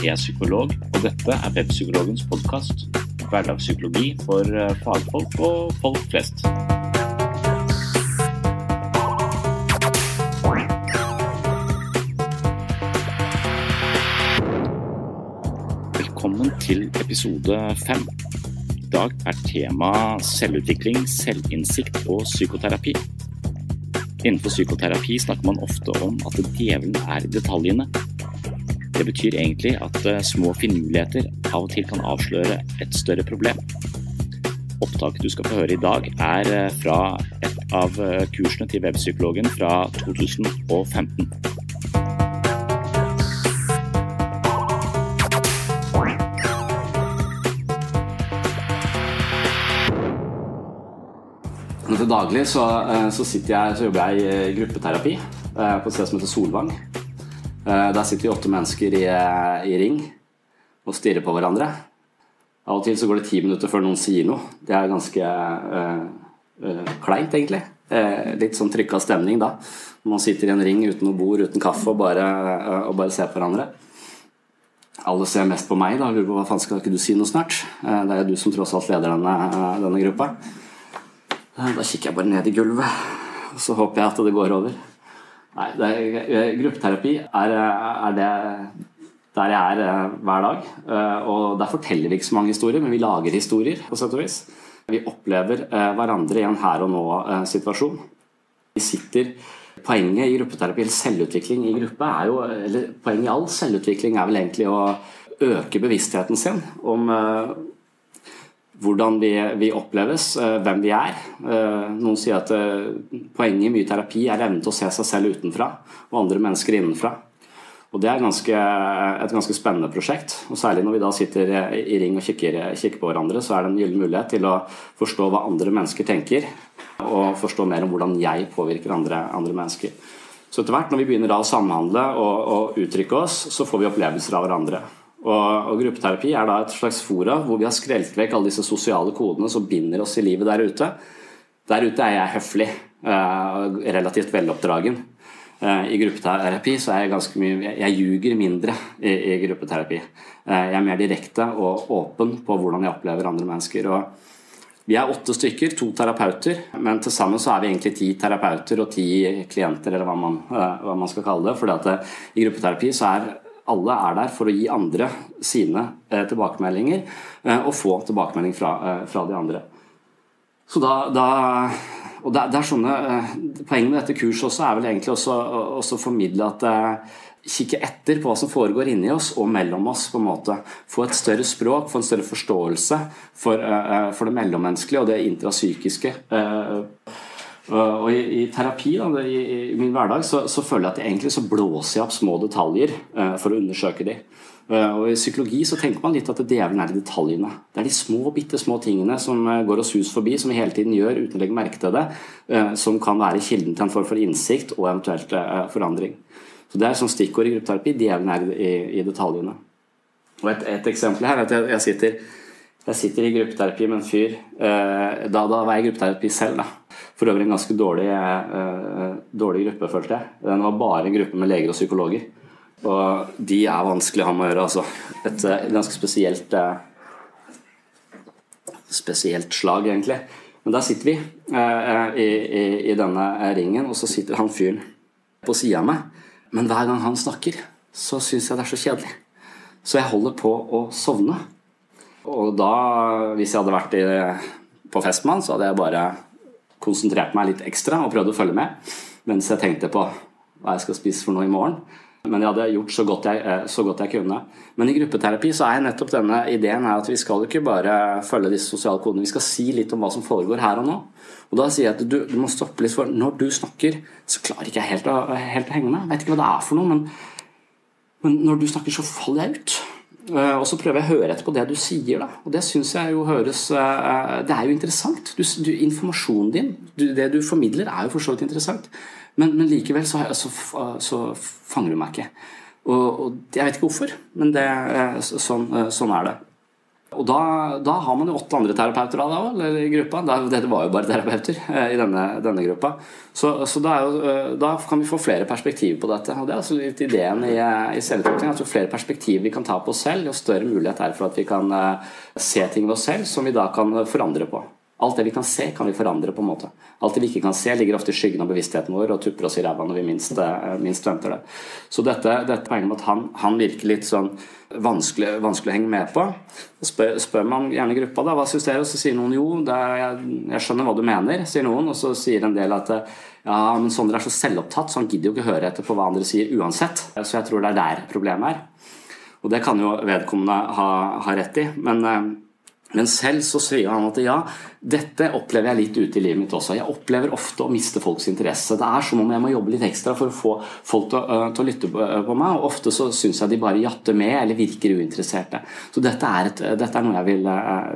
Er psykolog, og dette er Webpsykologens podkast. Hverdagspsykologi for eh, fagfolk og folk flest. Velkommen til episode fem. I dag er tema selvutvikling, selvinnsikt og psykoterapi. Innenfor psykoterapi snakker man ofte om at djevelen er i detaljene. Det betyr egentlig at eh, små finurligheter av og til kan avsløre et større problem. Opptaket du skal få høre i dag, er eh, fra et av eh, kursene til webpsykologen fra 2015. Men til daglig så, så, jeg, så jobber jeg i gruppeterapi på et sted som heter Solvang. Eh, der sitter vi åtte mennesker i, i ring og stirrer på hverandre. Av og til så går det ti minutter før noen sier noe. Det er ganske øh, øh, kleint, egentlig. Litt sånn trykka stemning da. Man sitter i en ring uten noe bord, uten kaffe og bare, og bare ser på hverandre. Alle ser mest på meg da. Lurer på hva faen skal ikke du si noe snart? det er jo du som tross alt leder denne, denne gruppa. Da kikker jeg bare ned i gulvet, og så håper jeg at det går over. Nei, det, gruppeterapi er, er, det der jeg er eh, hver dag. Eh, og der forteller vi ikke så mange historier, men vi lager historier, på sett og vis. Vi opplever eh, hverandre i en her og nå-situasjon. Vi sitter Poenget i gruppeterapi, eller selvutvikling i gruppe, er jo eller Poenget i all selvutvikling er vel egentlig å øke bevisstheten sin om hvordan vi, vi, oppleves, hvem vi er. Noen sier at poenget i mye terapi er evnen til å se seg selv utenfra og andre mennesker innenfra. Og Det er ganske, et ganske spennende prosjekt. og Særlig når vi da sitter i ring og kikker, kikker på hverandre, så er det en gyllen mulighet til å forstå hva andre mennesker tenker, og forstå mer om hvordan jeg påvirker andre, andre mennesker. Så etter hvert når vi begynner å samhandle og, og, uttrykke oss, så får vi opplevelser av hverandre. Og, og Gruppeterapi er da et slags fora hvor vi har skrelt vekk alle disse sosiale kodene som binder oss i livet der ute. Der ute er jeg høflig, eh, relativt veloppdragen. Eh, I gruppeterapi så er jeg ganske mye Jeg ljuger mindre i, i, gruppeterapi. Eh, jeg er mer direkte og åpen på hvordan jeg opplever andre mennesker. og vi er åtte stykker, to terapeuter, men til sammen så er vi egentlig ti terapeuter og ti klienter, eller hva man, eh, hva man skal kalle det. For i gruppeterapi så er alle er der for å gi andre sine tilbakemeldinger, og få tilbakemelding fra, fra de andre. Så da, da og det, det, er sånne, eh, Poenget med dette kurset også er vel egentlig også å formidle at eh, Kikke etter på hva som foregår inni oss og mellom oss. på en måte. Få et større språk, få en større forståelse for, uh, for det mellommenneskelige og det intrapsykiske. Og i, i terapi, da, i, i, min hverdag, så, så, føler jeg at jeg egentlig så blåser jeg opp små detaljer uh, for å undersøke de. Uh, og I psykologi så tenker man litt at djevelen er i detaljene. Det er de små, bitte små tingene som uh, går oss hus forbi, som vi hele tiden gjør uten å legge merke til det, eh, som kan være kilden til en form for innsikt og eventuelt forandring. Så Det er sånn stikkord i gruppeterapi. Djevelen er i, i detaljene. Og et, et, eksempel her er at jeg, jeg, sitter, jeg, sitter, i gruppeterapi med en fyr. Da, da var jeg i gruppeterapi selv. da. For øvrig en ganske dårlig, dårlig gruppe, følte jeg. Den var bare en gruppe med leger og psykologer. Og de er vanskelig å ha med å gjøre, altså. Et uh, ganske spesielt uh, spesielt slag, egentlig. Men der sitter vi uh, i, i, i, denne ringen, og så sitter han fyren på sida av meg. Men hver gang han snakker, så syns jeg det er så kjedelig. Så jeg holder på å sovne. Og da, hvis jeg hadde vært i, på fest med han, så hadde jeg bare konsentrert meg litt ekstra og prøvd å følge med mens jeg tenkte på hva jeg skal spise for noe i morgen. Men jeg hadde gjort så godt jeg, eh, så godt jeg, kunne. Men i gruppeterapi så er nettopp denne ideen at vi skal ikke bare følge disse sosiale kodene, vi skal si litt om hva som foregår her og nå. Og da sier jeg at du, du må stoppe litt, for når du snakker, så klarer ikke jeg helt å, helt å henge med. Jeg vet ikke hva det er for noe, men, men når du snakker, så faller jeg ut. Eh, og så prøver jeg å høre etter på det du sier, da. Og det syns jeg jo høres eh, Det er jo interessant. Du, du, informasjonen din, du, det du formidler, er jo for så vidt interessant. Men, men likevel så, så, så, fanger du meg ikke. Og, og, jeg vet ikke hvorfor, men det, sånn, sånn er det. Og da, da, har man jo åtte andre terapeuter da, i gruppa. Dette var jo bare terapeuter eh, i denne, denne gruppa. Så, så da, jo, eh, da, kan vi få flere perspektiver på dette. Og Det er altså litt ideen i, i selvutvikling. Jo flere perspektiver vi kan ta på oss selv, jo større mulighet er for at vi kan se ting ved oss selv som vi da kan forandre på. Alt det vi kan se, kan vi forandre på en måte. Alt det vi ikke kan se, ligger ofte i skyggen av bevisstheten vår og tupper oss i ræva når vi minst, eh, minst, venter det. Så dette, dette poenget med at han, han, virker litt sånn vanskelig, vanskelig, å henge med på Spør, spør man gjerne gruppa da, hva syns dere, og så sier noen jo, jeg, jeg, skjønner hva du mener, sier noen. Og så sier en del at ja, men Sondre er så selvopptatt, så han gidder jo ikke høre etter på hva andre sier uansett. Så jeg tror det er der problemet er. Og det kan jo vedkommende ha, ha rett i. men eh, men selv så sier han at ja, dette opplever jeg litt ute i livet mitt også. Jeg opplever ofte å miste folks interesse. Det er som om jeg må jobbe litt ekstra for å få folk til, å, til å lytte på, uh, meg. Og ofte så syns jeg de bare jatter med eller virker uinteresserte. Så dette er, et, dette er noe jeg vil,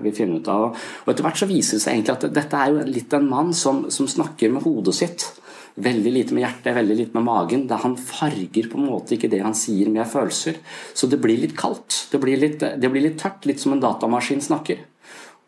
vil, finne ut av. Og etter hvert så viser det seg egentlig at dette er jo litt en mann som, som snakker med hodet sitt. Veldig lite med hjertet, veldig lite med magen. Da han farger på en måte ikke det han sier med følelser. Så det blir litt kaldt. Det blir litt, det blir litt tørt. Litt som en datamaskin snakker.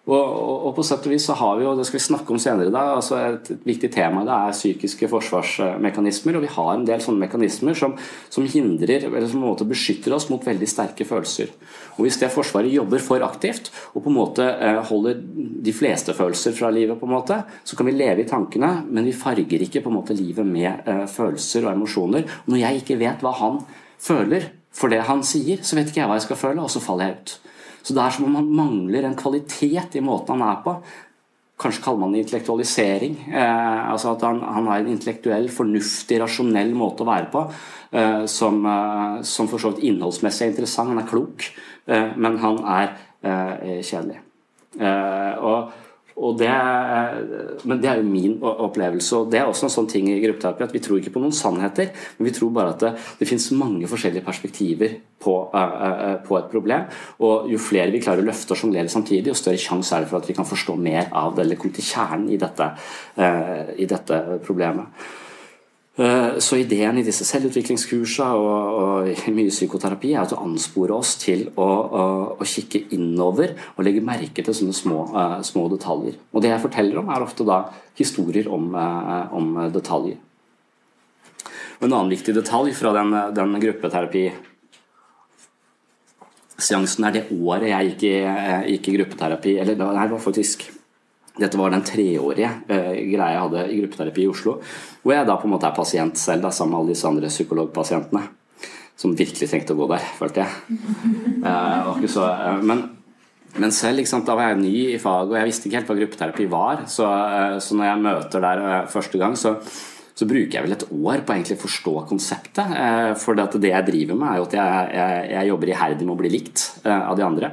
Og, og, på sett og vis så har vi jo, det skal vi snakke om senere da, altså et, viktig tema det er psykiske forsvarsmekanismer. Og vi har en del sånne mekanismer som, som hindrer, eller som på en måte beskytter oss mot veldig sterke følelser. Og Hvis det Forsvaret jobber for aktivt og på en måte eh, holder de fleste følelser fra livet, på en måte, så kan vi leve i tankene, men vi farger ikke på en måte livet med eh, følelser og emosjoner. Når jeg ikke vet hva han føler for det han sier, så vet ikke jeg hva jeg skal føle, og så faller jeg ut. Så det er som om han mangler en kvalitet i måten han er på. Kanskje kaller man det intellektualisering. Eh, altså at han, han, har en intellektuell, fornuftig, rasjonell måte å være på. Eh, som, eh, som, for så vidt innholdsmessig er interessant. Han er klok, eh, men han er eh, kjedelig. Eh, og det, men det er jo min opplevelse. og Det er også en sånn ting i gruppeterapi at vi tror ikke på noen sannheter, men vi tror bare at det, det finnes mange forskjellige perspektiver på, uh, på, et problem. Og jo flere vi klarer å løfte og sjonglere samtidig, jo større sjanse er det for at vi kan forstå mer av det, eller komme til kjernen i dette, uh, i dette problemet. Eh, så ideen i disse selvutviklingskursene og, og mye psykoterapi er å anspore oss til å, å, å, kikke innover og legge merke til sånne små, uh, små, detaljer. Og det jeg forteller om, er ofte da historier om, uh, om detaljer. Og en annen viktig detalj fra den, den gruppeterapi Seansen er det året jeg gikk i, gikk i gruppeterapi. Eller det var faktisk dette var den treårige eh, greia jeg hadde i gruppeterapi i Oslo. Hvor jeg da på en måte er pasient selv, da, sammen med alle disse andre psykologpasientene. Som virkelig trengte å gå der, følte jeg. Uh, så, eh, men, men, selv sant, da var jeg ny i faget, og jeg visste ikke helt hva gruppeterapi var. Så, så når jeg møter der første gang, så, så bruker jeg vel et år på egentlig å forstå konseptet. For det, det jeg driver med, er jo at jeg, jeg, jeg jobber iherdig med å bli likt av de andre.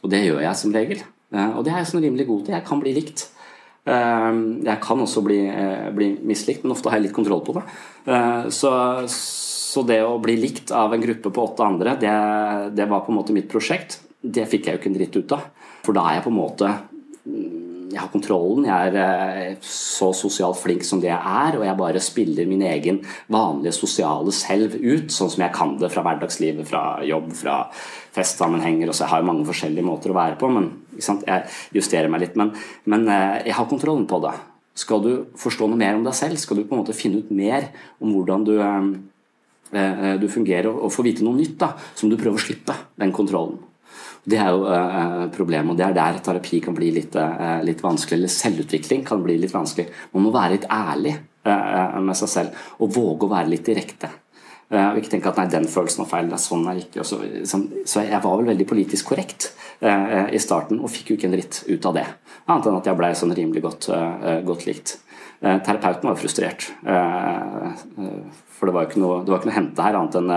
Og det gjør jeg som regel. Eh, og det er jeg sånn rimelig god til. Jeg kan bli likt. Eh, jeg kan også bli, eh, bli mislikt, men ofte har jeg litt kontroll på det. Så, Så det å bli likt av en gruppe på åtte andre, det, det var på en måte mitt prosjekt. Det fikk jeg jo ikke en dritt ut av. For da er jeg på en måte jeg har kontrollen. Jeg er så sosialt flink som det jeg er, og jeg bare spiller min egen vanlige sosiale selv ut, sånn som jeg kan det fra hverdagslivet, fra jobb, fra festsammenhenger. Og så jeg har jo mange forskjellige måter å være på, men jeg justerer meg litt. Men, men eh, jeg har kontrollen på det. Skal du forstå noe mer om deg selv, skal du på en måte finne ut mer om hvordan du, eh, du fungerer, og få vite noe nytt, da, som du prøver å slippe den kontrollen. Det er jo eh, problemet, og det er der terapi kan bli litt, eh, litt, vanskelig. Eller selvutvikling kan bli litt vanskelig. Man må være litt ærlig eh, med seg selv og våge å være litt direkte. Og ikke tenke at nei, den følelsen var feil, det er sånn er ikke. Så, liksom, så, jeg var vel veldig politisk korrekt i starten og fikk jo ikke en dritt ut av det. Annet enn at jeg blei sånn rimelig godt, godt likt. terapeuten var frustrert. for det var jo ikke noe, det var ikke noe hente her annet enn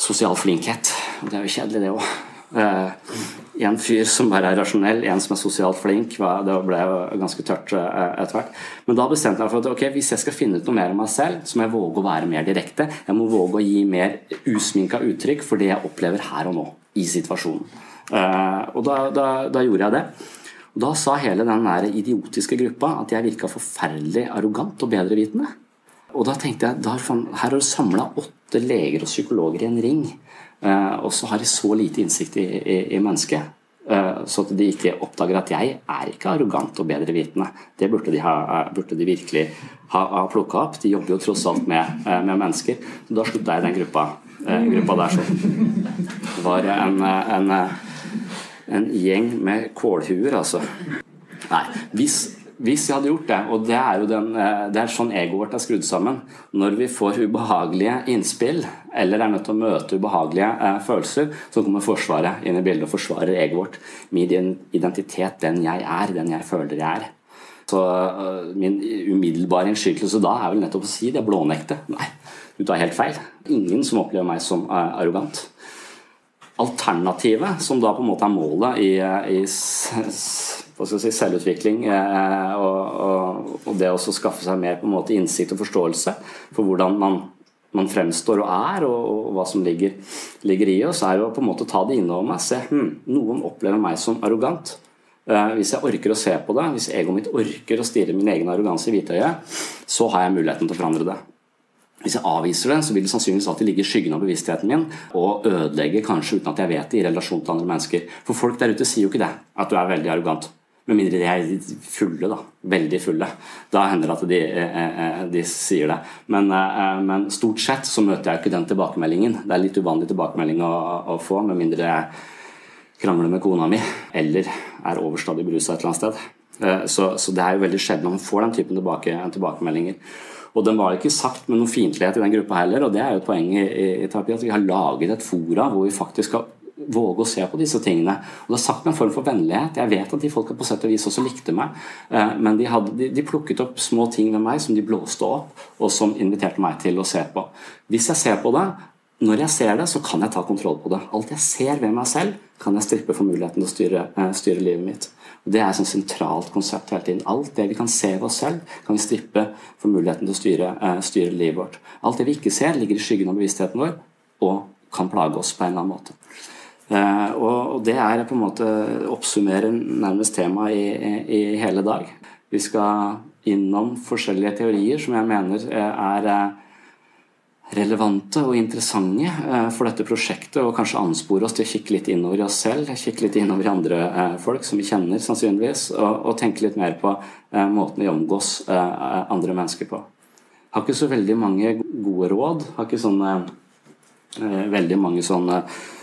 sosial flinkhet. Det er jo kjedelig, det òg. Uh, en fyr som bare er rasjonell, en som er sosialt flink. Det ble jo ganske tørt uh, etter hvert. Men da bestemte jeg meg for at ok, hvis jeg skal finne ut noe mer om meg selv, så må jeg våge å være mer direkte. Jeg må våge å gi mer usminka uttrykk for det jeg opplever her og nå i situasjonen. Uh, og da, da, da, gjorde jeg det. Og da sa hele den der idiotiske gruppa at jeg virka forferdelig arrogant og bedrevitende. Og da tenkte jeg her har du samla åtte leger og psykologer i en ring Eh, og så har de så lite innsikt i, i, i mennesket. Eh, så at de ikke oppdager at jeg er ikke arrogant og bedrevitende. Det burde de, ha, burde de virkelig ha, ha plukka opp. De jobber jo tross alt med, eh, med mennesker. Så da slutta jeg i den gruppa, gruppa der. Så. Det var en, en, en gjeng med kålhuer, altså. Nei, hvis hvis jeg hadde gjort det, og det er jo den, eh, det er sånn egoet vårt er skrudd sammen Når vi får ubehagelige innspill, eller er nødt til å møte ubehagelige eh, følelser, så kommer Forsvaret inn i bildet og forsvarer egoet vårt. Min identitet, den jeg er, den jeg føler jeg er. Så uh, Min umiddelbare innskytelse da er vel nettopp å si det blånekte. Nei, du tar helt feil. Ingen som opplever meg som uh, arrogant. Alternativet, som da på en måte er målet i, i si, selvutvikling eh, og, og, og, det å skaffe seg mer på en måte innsikt og forståelse for hvordan man, man fremstår og er, og, og hva som ligger, ligger, i oss, er å på en måte ta det innover meg. Se hm, noen opplever meg som arrogant. Eh, hvis jeg orker å se på det, hvis egoet mitt orker å stirre min egen arroganse i hvitøyet, så har jeg muligheten til å forandre det. Hvis jeg avviser det, så vil det sannsynligvis alltid ligge i skyggen av bevisstheten min og ødelegge, kanskje uten at jeg vet det, i relasjon til andre mennesker. For folk der ute sier jo ikke det, at du er veldig arrogant. Med mindre de er fulle, da. Veldig fulle. Da hender det at de, eh, eh, de sier det. Men, eh, men, stort sett så møter jeg ikke den tilbakemeldingen. Det er litt uvanlig tilbakemelding å, å få, med mindre jeg krangler med kona mi eller er overstadig berusa et eller annet sted. Så, så, det er jo veldig sjelden man får den typen tilbake, tilbakemeldinger. Og den var ikke sagt med noen fiendtlighet i den gruppa heller, og det er jo et poeng i, i, terapi at vi har laget et fora hvor vi faktisk skal våge å se på disse tingene. Og Det er sagt med en form for vennlighet. Jeg vet at de folka på sett og vis også likte meg, eh, men de, hadde, de, de, plukket opp små ting ved meg som de blåste opp, og som inviterte meg til å se på. Hvis jeg ser på det, når jeg ser det, så kan jeg ta kontroll på det. Alt jeg ser ved meg selv, kan jeg strippe for muligheten til å styre, eh, styre livet mitt. Det er et sentralt konsept hele tiden. Alt det vi kan se ved oss selv, kan vi strippe for muligheten til å styre, eh, styre livet vårt. Alt det vi ikke ser, ligger i skyggen av bevisstheten vår og kan plage oss på en eller annen måte. Eh, og det er på en måte oppsummerer nærmest temaet i, i, hele dag. Vi skal innom forskjellige teorier som jeg mener eh, er eh, relevante og interessante for dette prosjektet, og kanskje anspore oss til å kikke litt innover i oss selv, kikke litt innover i andre folk som vi kjenner, sannsynligvis, og, og tenke litt mer på måten vi omgås andre mennesker på. Jeg har ikke så veldig mange gode råd. Jeg har ikke sånne veldig mange sånne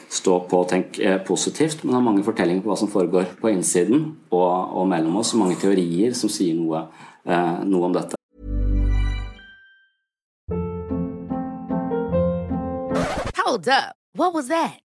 stå på og tenke eh, positivt, men har mange fortellinger på hva som foregår på innsiden og, og mellom oss, og mange teorier som sier noe, eh, noe om dette. Hold up. What was that?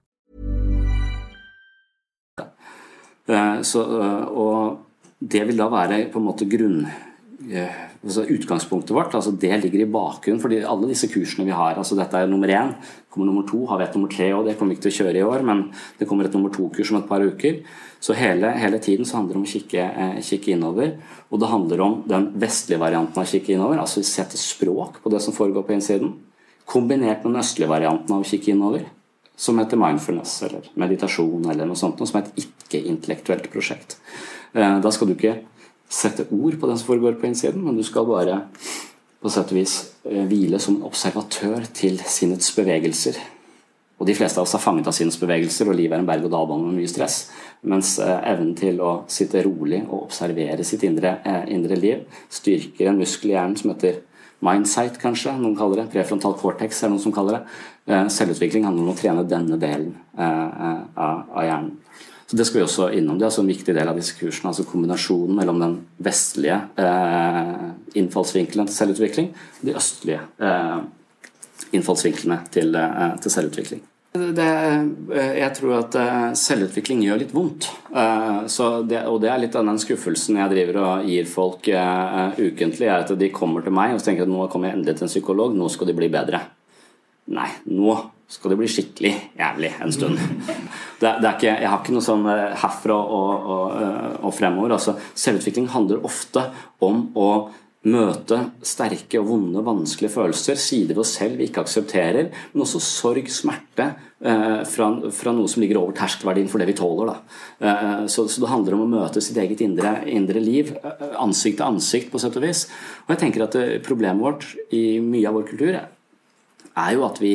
Så, eh, og det vil da være på en måte grunn... eh, Altså utgangspunktet vårt, altså det ligger i bakgrunnen fordi alle disse kursene vi har. altså Dette er nummer én. kommer nummer to, har vi et nummer tre òg, det kommer vi ikke til å kjøre i år. Men det kommer et nummer to-kurs om et par uker. Så hele, hele tiden så handler det om å kikke, eh, kikke innover. Og det handler om den vestlige varianten av å kikke innover. Altså sette språk på det som foregår på innsiden. Kombinert med den østlige varianten av å kikke innover. Som heter mindfulness eller meditasjon eller noe sånt. Noe som er et ikke-intellektuelt prosjekt. Eh, Da skal du ikke sette ord på det som foregår på innsiden, men du skal bare på sett og vis eh, hvile som en observatør til sinnets bevegelser. Og de fleste av oss er fanget av sinnets bevegelser, og livet er en berg-og-dal-bane med mye stress. Mens eh, evnen til å sitte rolig og observere sitt indre, indre liv styrker en muskel i hjernen som heter mindsight, kanskje. Noen kaller det. Prefrontal cortex er noen som kaller det. Eh, selvutvikling handler om å trene denne delen eh, eh, av, hjernen. Så Det skal vi også innom. Det er altså en viktig del av disse kursene. altså Kombinasjonen mellom den vestlige innfallsvinkelen til selvutvikling og de østlige innfallsvinklene til selvutvikling. Det, eh, jeg tror at eh, selvutvikling gjør litt vondt. Eh, det, og det er litt av den skuffelsen jeg driver og gir folk ukentlig. er at De kommer til meg og tenker at nå kommer jeg endelig til en psykolog, nå skal de bli bedre. Nei, nå skal det bli skikkelig jævlig en stund. Det, det er ikke, jeg har ikke noe sånn herfra og, og, og fremover. Altså, selvutvikling handler ofte om å møte sterke og vonde, vanskelige følelser, sider ved oss selv vi ikke aksepterer, men også sorg, smerte eh, fra, fra, noe som ligger over terskelverdien for det vi tåler. Eh, så, så, det handler om å møte sitt eget indre, indre liv, eh, ansikt til ansikt, på sett og vis. Og jeg tenker at Problemet vårt i mye av vår kultur er jo at vi,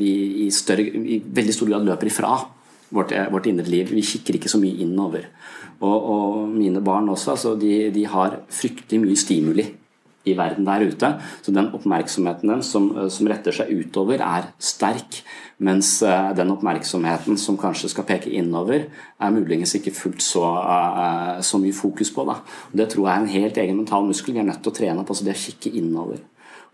vi i, større, i, veldig stor grad løper ifra vårt, vårt, indre liv. Vi kikker ikke så mye innover. Og, og mine barn også, altså de, de, har fryktelig mye stimuli i verden der ute. Så den oppmerksomheten dem som, som, retter seg utover, er sterk. Mens den oppmerksomheten som kanskje skal peke innover, er muligens ikke fullt så, så mye fokus på. Da. Og det tror jeg er en helt egen mental muskel vi er nødt til å trene på, så det å kikke innover.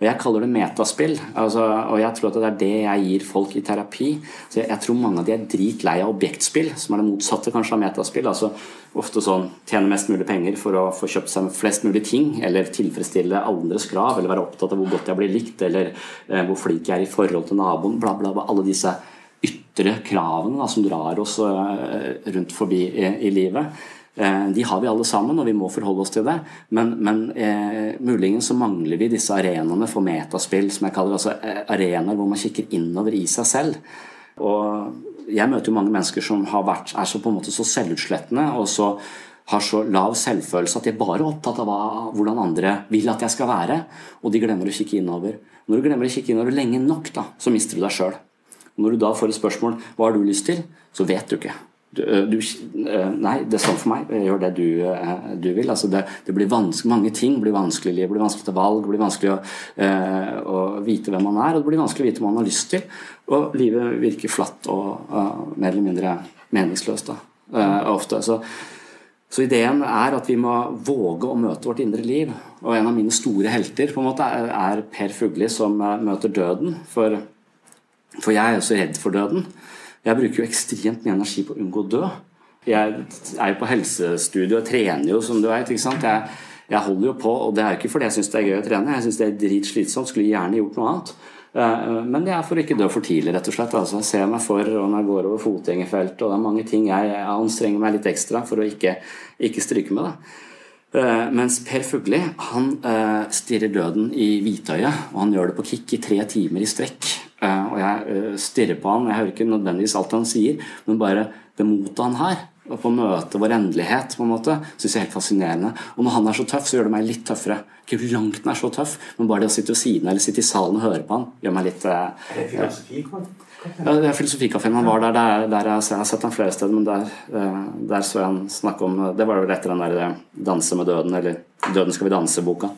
Og Jeg kaller det metaspill, altså, og jeg tror at det er det jeg gir folk i terapi. Så jeg, jeg tror mange av de er dritlei av objektspill, som er det motsatte kanskje av metaspill. altså Ofte sånn tjene mest mulig penger for å få kjøpt seg flest mulig ting, eller tilfredsstille andres krav, eller være opptatt av hvor godt jeg blir likt, eller eh, hvor flink jeg er i forhold til naboen, bla, bla, bla. Alle disse ytre kravene da, som drar oss eh, rundt forbi i, i livet. Eh, de har vi alle sammen, og vi må forholde oss til det. Men, men eh, muligens så mangler vi disse arenaene for metaspill, som jeg kaller altså eh, arenaer hvor man kikker innover i seg selv. Og jeg møter jo mange mennesker som vært, er så på en måte så selvutslettende og så har så lav selvfølelse at de er bare opptatt av hva, hvordan andre vil at jeg skal være, og de glemmer å kikke innover. Når du glemmer å kikke innover lenge nok, da, så mister du deg sjøl. Når du da får et spørsmål hva har du lyst til, så vet du ikke. Du, du, nei, det er sånn for meg. Gjør det du, du vil. Altså det, det, blir Mange ting blir vanskelig. Det blir vanskelig å ta valg, det blir vanskelig å, å, vite hvem man er, og det blir vanskelig å vite hva man har lyst til. Og livet virker flatt og uh, mer eller mindre meningsløst da, ofte. Så, så, ideen er at vi må våge å møte vårt indre liv. Og en av mine store helter på en måte er, er Per Fugli, som møter døden. For, for jeg er også så redd for døden. Jeg bruker jo ekstremt mye energi på å unngå å dø. Jeg er jo på helsestudio og trener jo, som du veit. Jeg, jeg holder jo på, og det er jo ikke fordi jeg syns det er gøy å trene. Jeg syns det er dritslitsomt. Skulle gjerne gjort noe annet. Eh, men det er for å ikke dø for tidlig, rett og slett. Altså, jeg ser meg for og når jeg går over fotgjengerfeltet, og det er mange ting jeg, jeg anstrenger meg litt ekstra for å ikke, ikke stryke med. Da. Uh, mens Per Fugli han uh, stirrer døden i hvitøyet, og han gjør det på kick i tre timer i strekk. Uh, og jeg stirrer på han, jeg hører ikke nødvendigvis alt han sier, men bare det motet han har på å møte vår endelighet, på en måte, syns jeg er helt fascinerende. Og når han er så tøff, så gjør det meg litt tøffere. Ikke hvor langt han er så tøff, men bare det å sitte ved siden eller sitte i salen og høre på han, gjør meg litt Er det filosofi? ja, det er Filosofikafeen. Han var der, der, der jeg, jeg, har sett han flere steder, men der, eh, der så jeg han snakke om Det var vel etter den der eh, 'Danse med døden', eller 'Døden skal vi danse'-boka.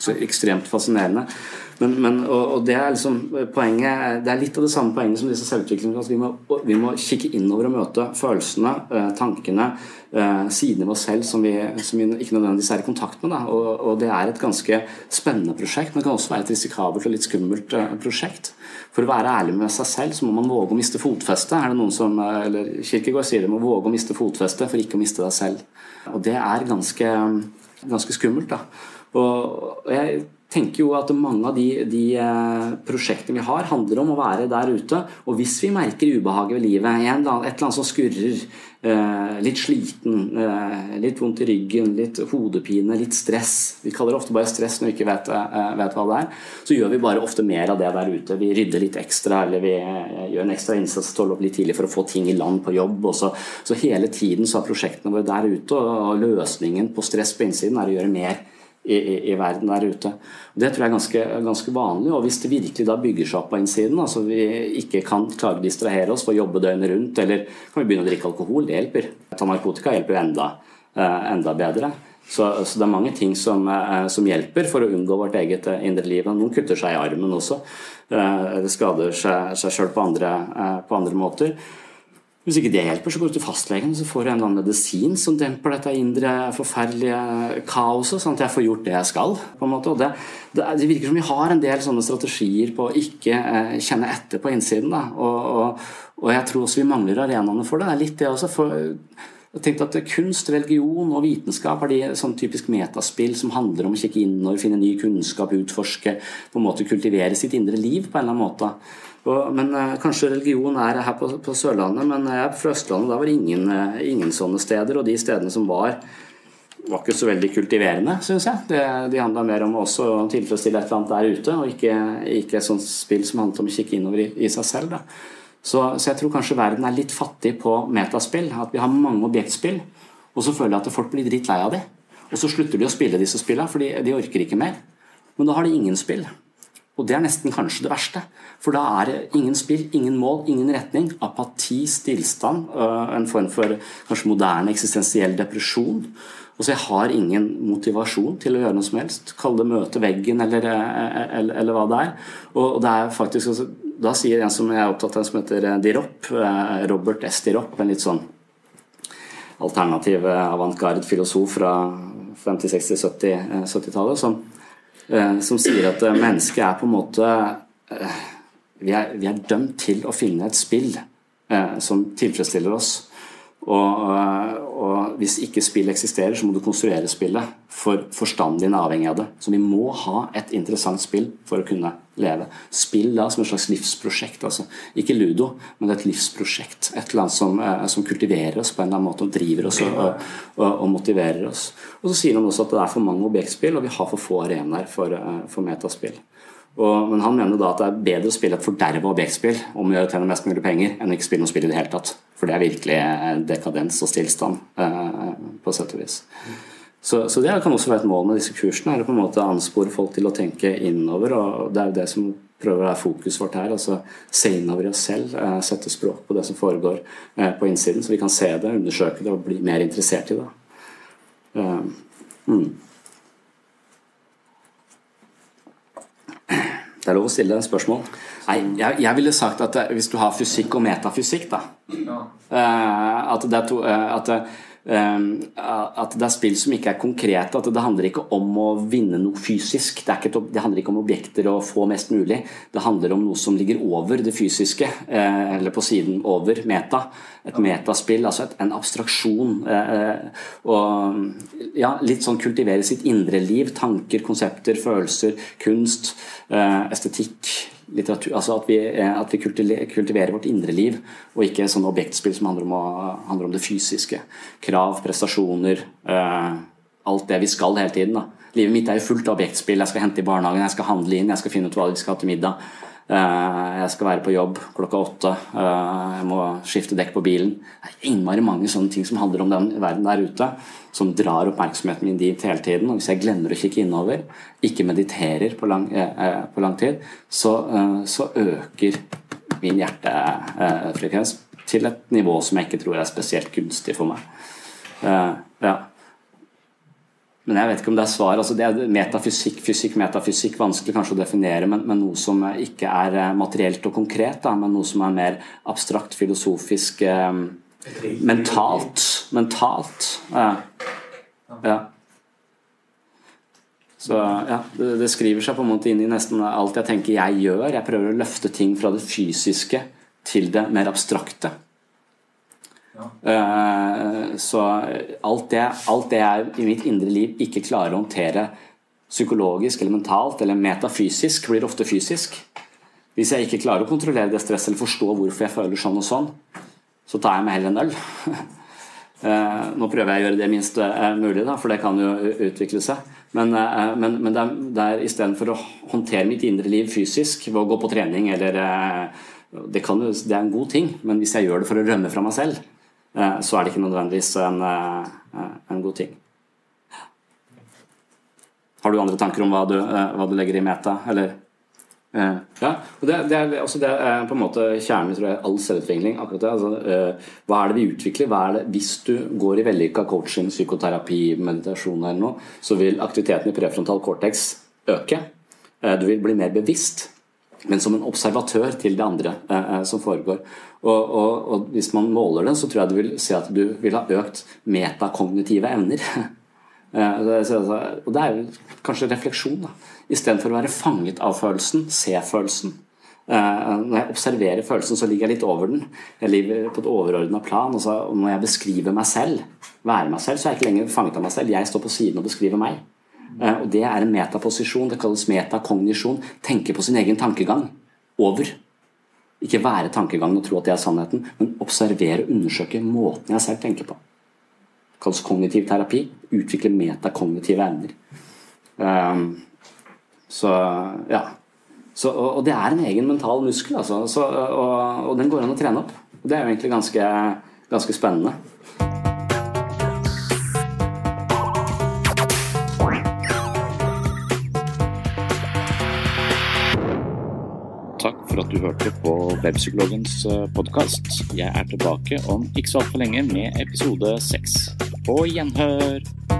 Så ekstremt fascinerende. Men, men, og, og, det er liksom poenget Det er litt av det samme poenget som disse selvutviklingene. Vi, vi må kikke innover og møte følelsene, eh, tankene, eh, sidene ved oss selv som vi, som vi, ikke nødvendigvis er i kontakt med. Og, og, det er et ganske spennende prosjekt, men det kan også være et risikabelt og litt skummelt eh, prosjekt. For å være ærlig med seg selv så må man våge å miste fotfestet. Er det noen som, eller Kirkegård sier det, må våge å miste fotfestet for ikke å miste deg selv. Og det er ganske, ganske skummelt. da og jeg tenker jo at mange av de, de, eh, prosjektene vi har, handler om å være der ute. Og hvis vi merker ubehaget ved livet, et eller annet som skurrer, eh, litt sliten, eh, litt vondt i ryggen, litt hodepine, litt stress Vi kaller det ofte bare stress når vi ikke vet, vet, hva det er. Så gjør vi bare ofte mer av det der ute. Vi rydder litt ekstra, eller vi gjør en ekstra innsats, står opp litt tidlig for å få ting i land på jobb. Så, så, hele tiden så er prosjektene våre der ute, og løsningen på stress på innsiden er å gjøre mer i, i, verden der ute. Det tror jeg er ganske, ganske, vanlig. og Hvis det virkelig da bygger seg opp på innsiden, altså vi ikke kan klare å distrahere oss for å jobbe døgnet rundt, eller kan vi begynne å drikke alkohol, det hjelper. Ta narkotika hjelper jo enda, eh, enda bedre. Så, så, det er mange ting som, eh, som, hjelper for å unngå vårt eget eh, indre liv. Noen kutter seg i armen også. Det skader seg sjøl på, på andre måter. Hvis ikke det hjelper, så går du til fastlegen så får du en eller annen medisin som demper dette indre forferdelige kaoset, sånn at jeg får gjort det jeg skal. på en måte. Og det, det, det virker som vi har en del sånne strategier på å ikke eh, kjenne etter på innsiden. Da. Og, og, og, jeg tror også vi mangler arenaene for det. Det er litt det også. for jeg tenkte at Kunst, religion og vitenskap er de sånn typisk metaspill som handler om å kikke og finne ny kunnskap, utforske, på en måte kultivere sitt indre liv på en eller annen måte. Og, men eh, Kanskje religion er her på, på, Sørlandet, men jeg er fra Østlandet. Da var det ingen, eh, ingen, sånne steder. Og de stedene som var, var ikke så veldig kultiverende, syns jeg. Det, de handla mer om også å tilfredsstille et eller annet der ute, og ikke, ikke et sånt spill som handlet om å kikke innover i, i seg selv. Så, så, jeg tror kanskje verden er litt fattig på metaspill. At vi har mange objektspill, og så føler jeg at folk blir dritt lei av de. Og så slutter de å spille disse spillene, for de orker ikke mer. Men da har de ingen spill. Og det er nesten kanskje det verste. For da er det ingen spill, ingen mål, ingen retning. Apati, stillstand, øh, en form for kanskje moderne eksistensiell depresjon. Og så jeg har ingen motivasjon til å gjøre noe som helst. Kall det møte veggen eller, eller, øh, eller, eller hva det er. Og det er faktisk også, Da sier en som jeg er opptatt av, som heter øh, Dirop, Robert S. Dirop, en litt sånn alternativ avantgarde filosof fra 50-, 60-, 70-tallet, som Eh, som sier at eh, mennesket er på en måte eh, vi er, vi er dømt til å finne et spill som tilfredsstiller oss. Og, og, hvis ikke spill eksisterer, så må du konstruere spillet. For forstanden din er avhengig av det. Så vi må ha et interessant spill for å kunne leve. Spill da som et slags livsprosjekt. Altså. Ikke ludo, men et livsprosjekt. Et eller annet som, som, kultiverer oss på en eller annen måte og driver oss og, og, og, motiverer oss. Og så sier han også at det er for mange objektspill, og vi har for få arenaer for, for metaspill. Og, men han mener da at det er bedre å spille et forderva objektspill om å gjøre tjene mest mulig penger, enn å ikke spille noe spill i det hele tatt. For det er virkelig eh, dekadens og stillstand, eh, på sett og vis. Så, så, det kan også være et mål med disse kursene. er å på en måte anspore folk til å tenke innover. og Det er jo det som prøver å være fokuset vårt her. altså Se innover i oss selv, eh, sette språk på det som foregår eh, på innsiden, så vi kan se det, undersøke det og bli mer interessert i det. Uh, mm. Det er lov å stille deg spørsmål. Nei, jeg, jeg, ville sagt at hvis du har fysikk og metafysikk, da ja. uh, at, det er to, uh, at, at, det er spill som ikke er konkrete. At det handler ikke om å vinne noe fysisk. Det, ikke, det handler ikke om objekter og få mest mulig. Det handler om noe som ligger over det fysiske, eller på siden over meta. Et metaspill, altså et, en abstraksjon. og ja, litt sånn kultivere sitt indre liv. Tanker, konsepter, følelser, kunst. Eh, estetikk, litteratur Altså at vi, eh, at vi kultiverer vårt indre liv, og ikke sånne objektspill som handler om, å, handler om det fysiske. Krav, prestasjoner, uh, alt det vi skal hele tiden. da. Livet mitt er jo fullt av objektspill. Jeg skal hente i barnehagen, jeg skal handle inn, jeg skal finne ut hva vi skal ha til middag. Eh, jeg skal være på jobb klokka åtte. Eh, jeg må skifte dekk på bilen. Det er innmari mange sånne ting som handler om den verden der ute, som drar oppmerksomheten min dit hele tiden. Og hvis jeg glemmer å kikke innover, ikke mediterer på lang, eh, på lang tid, så, så, øker min hjertefrekvens til et nivå som jeg ikke tror er spesielt gunstig for meg. Ja. Men jeg vet ikke om det er svar. Altså det er metafysikk, fysikk, metafysikk, vanskelig kanskje å definere, men, men noe som ikke er eh, materielt og konkret, da, men noe som er mer abstrakt, filosofisk, eh, mentalt. Mentalt. Ja. ja. Så ja, det, det, skriver seg på en måte inn i nesten alt jeg tenker jeg gjør. Jeg prøver å løfte ting fra det fysiske til det mer abstrakte. Uh, så alt det, alt det jeg i mitt indre liv ikke klarer å håndtere psykologisk eller mentalt eller metafysisk, blir ofte fysisk. Hvis jeg ikke klarer å kontrollere det stresset eller forstå hvorfor jeg føler sånn og sånn, så tar jeg meg heller en øl. uh, nå prøver jeg å gjøre det minst uh, mulig, for det kan jo utvikle seg. Men, men, men det er, det er istedenfor å håndtere mitt indre liv fysisk ved å gå på trening eller det, kan, det er en god ting, men hvis jeg gjør det for å rømme fra meg selv, Eh, så er det ikke nødvendigvis en, eh, en, god ting. Har du andre tanker om hva du, eh, hva du legger i meta, eller? Ja, og det, det, er, også det, er, på en måte kjernen i all selvutvikling. akkurat det, altså, Hva er det vi utvikler? Hva er det, hvis du går i vellykka coaching, psykoterapi, meditasjon eller noe, så vil aktiviteten i prefrontal cortex øke. Du vil bli mer bevisst men som en observatør til det andre eh, eh, som foregår. Og, og, og, Hvis man måler den, så tror jeg du vil se at du vil ha økt metakognitive evner. eh, og Det er jo kanskje refleksjon. da. Istedenfor å være fanget av følelsen, se følelsen. Eh, når jeg observerer følelsen, så ligger jeg litt over den. Jeg ligger på et overordna plan. Og når jeg beskriver meg selv, være meg selv, så er jeg ikke lenger fanget av meg selv. Jeg står på siden og beskriver meg. Eh, og Det er en metaposisjon. Det kalles metakognisjon. Tenke på sin egen tankegang. Over. Ikke være tankegangen og tro at det er sannheten, men observere og undersøke måten jeg selv tenker på. Det kalles kognitiv terapi. Utvikle metakognitive evner. Um, så ja. Så, og, og, det er en egen mental muskel, altså. Så, og, og, den går an å trene opp. Og Det er jo egentlig ganske, ganske spennende. For at du hørte på Webpsykologens eh, podkast. Jeg er tilbake om ikke så altfor lenge med episode seks. På gjenhør!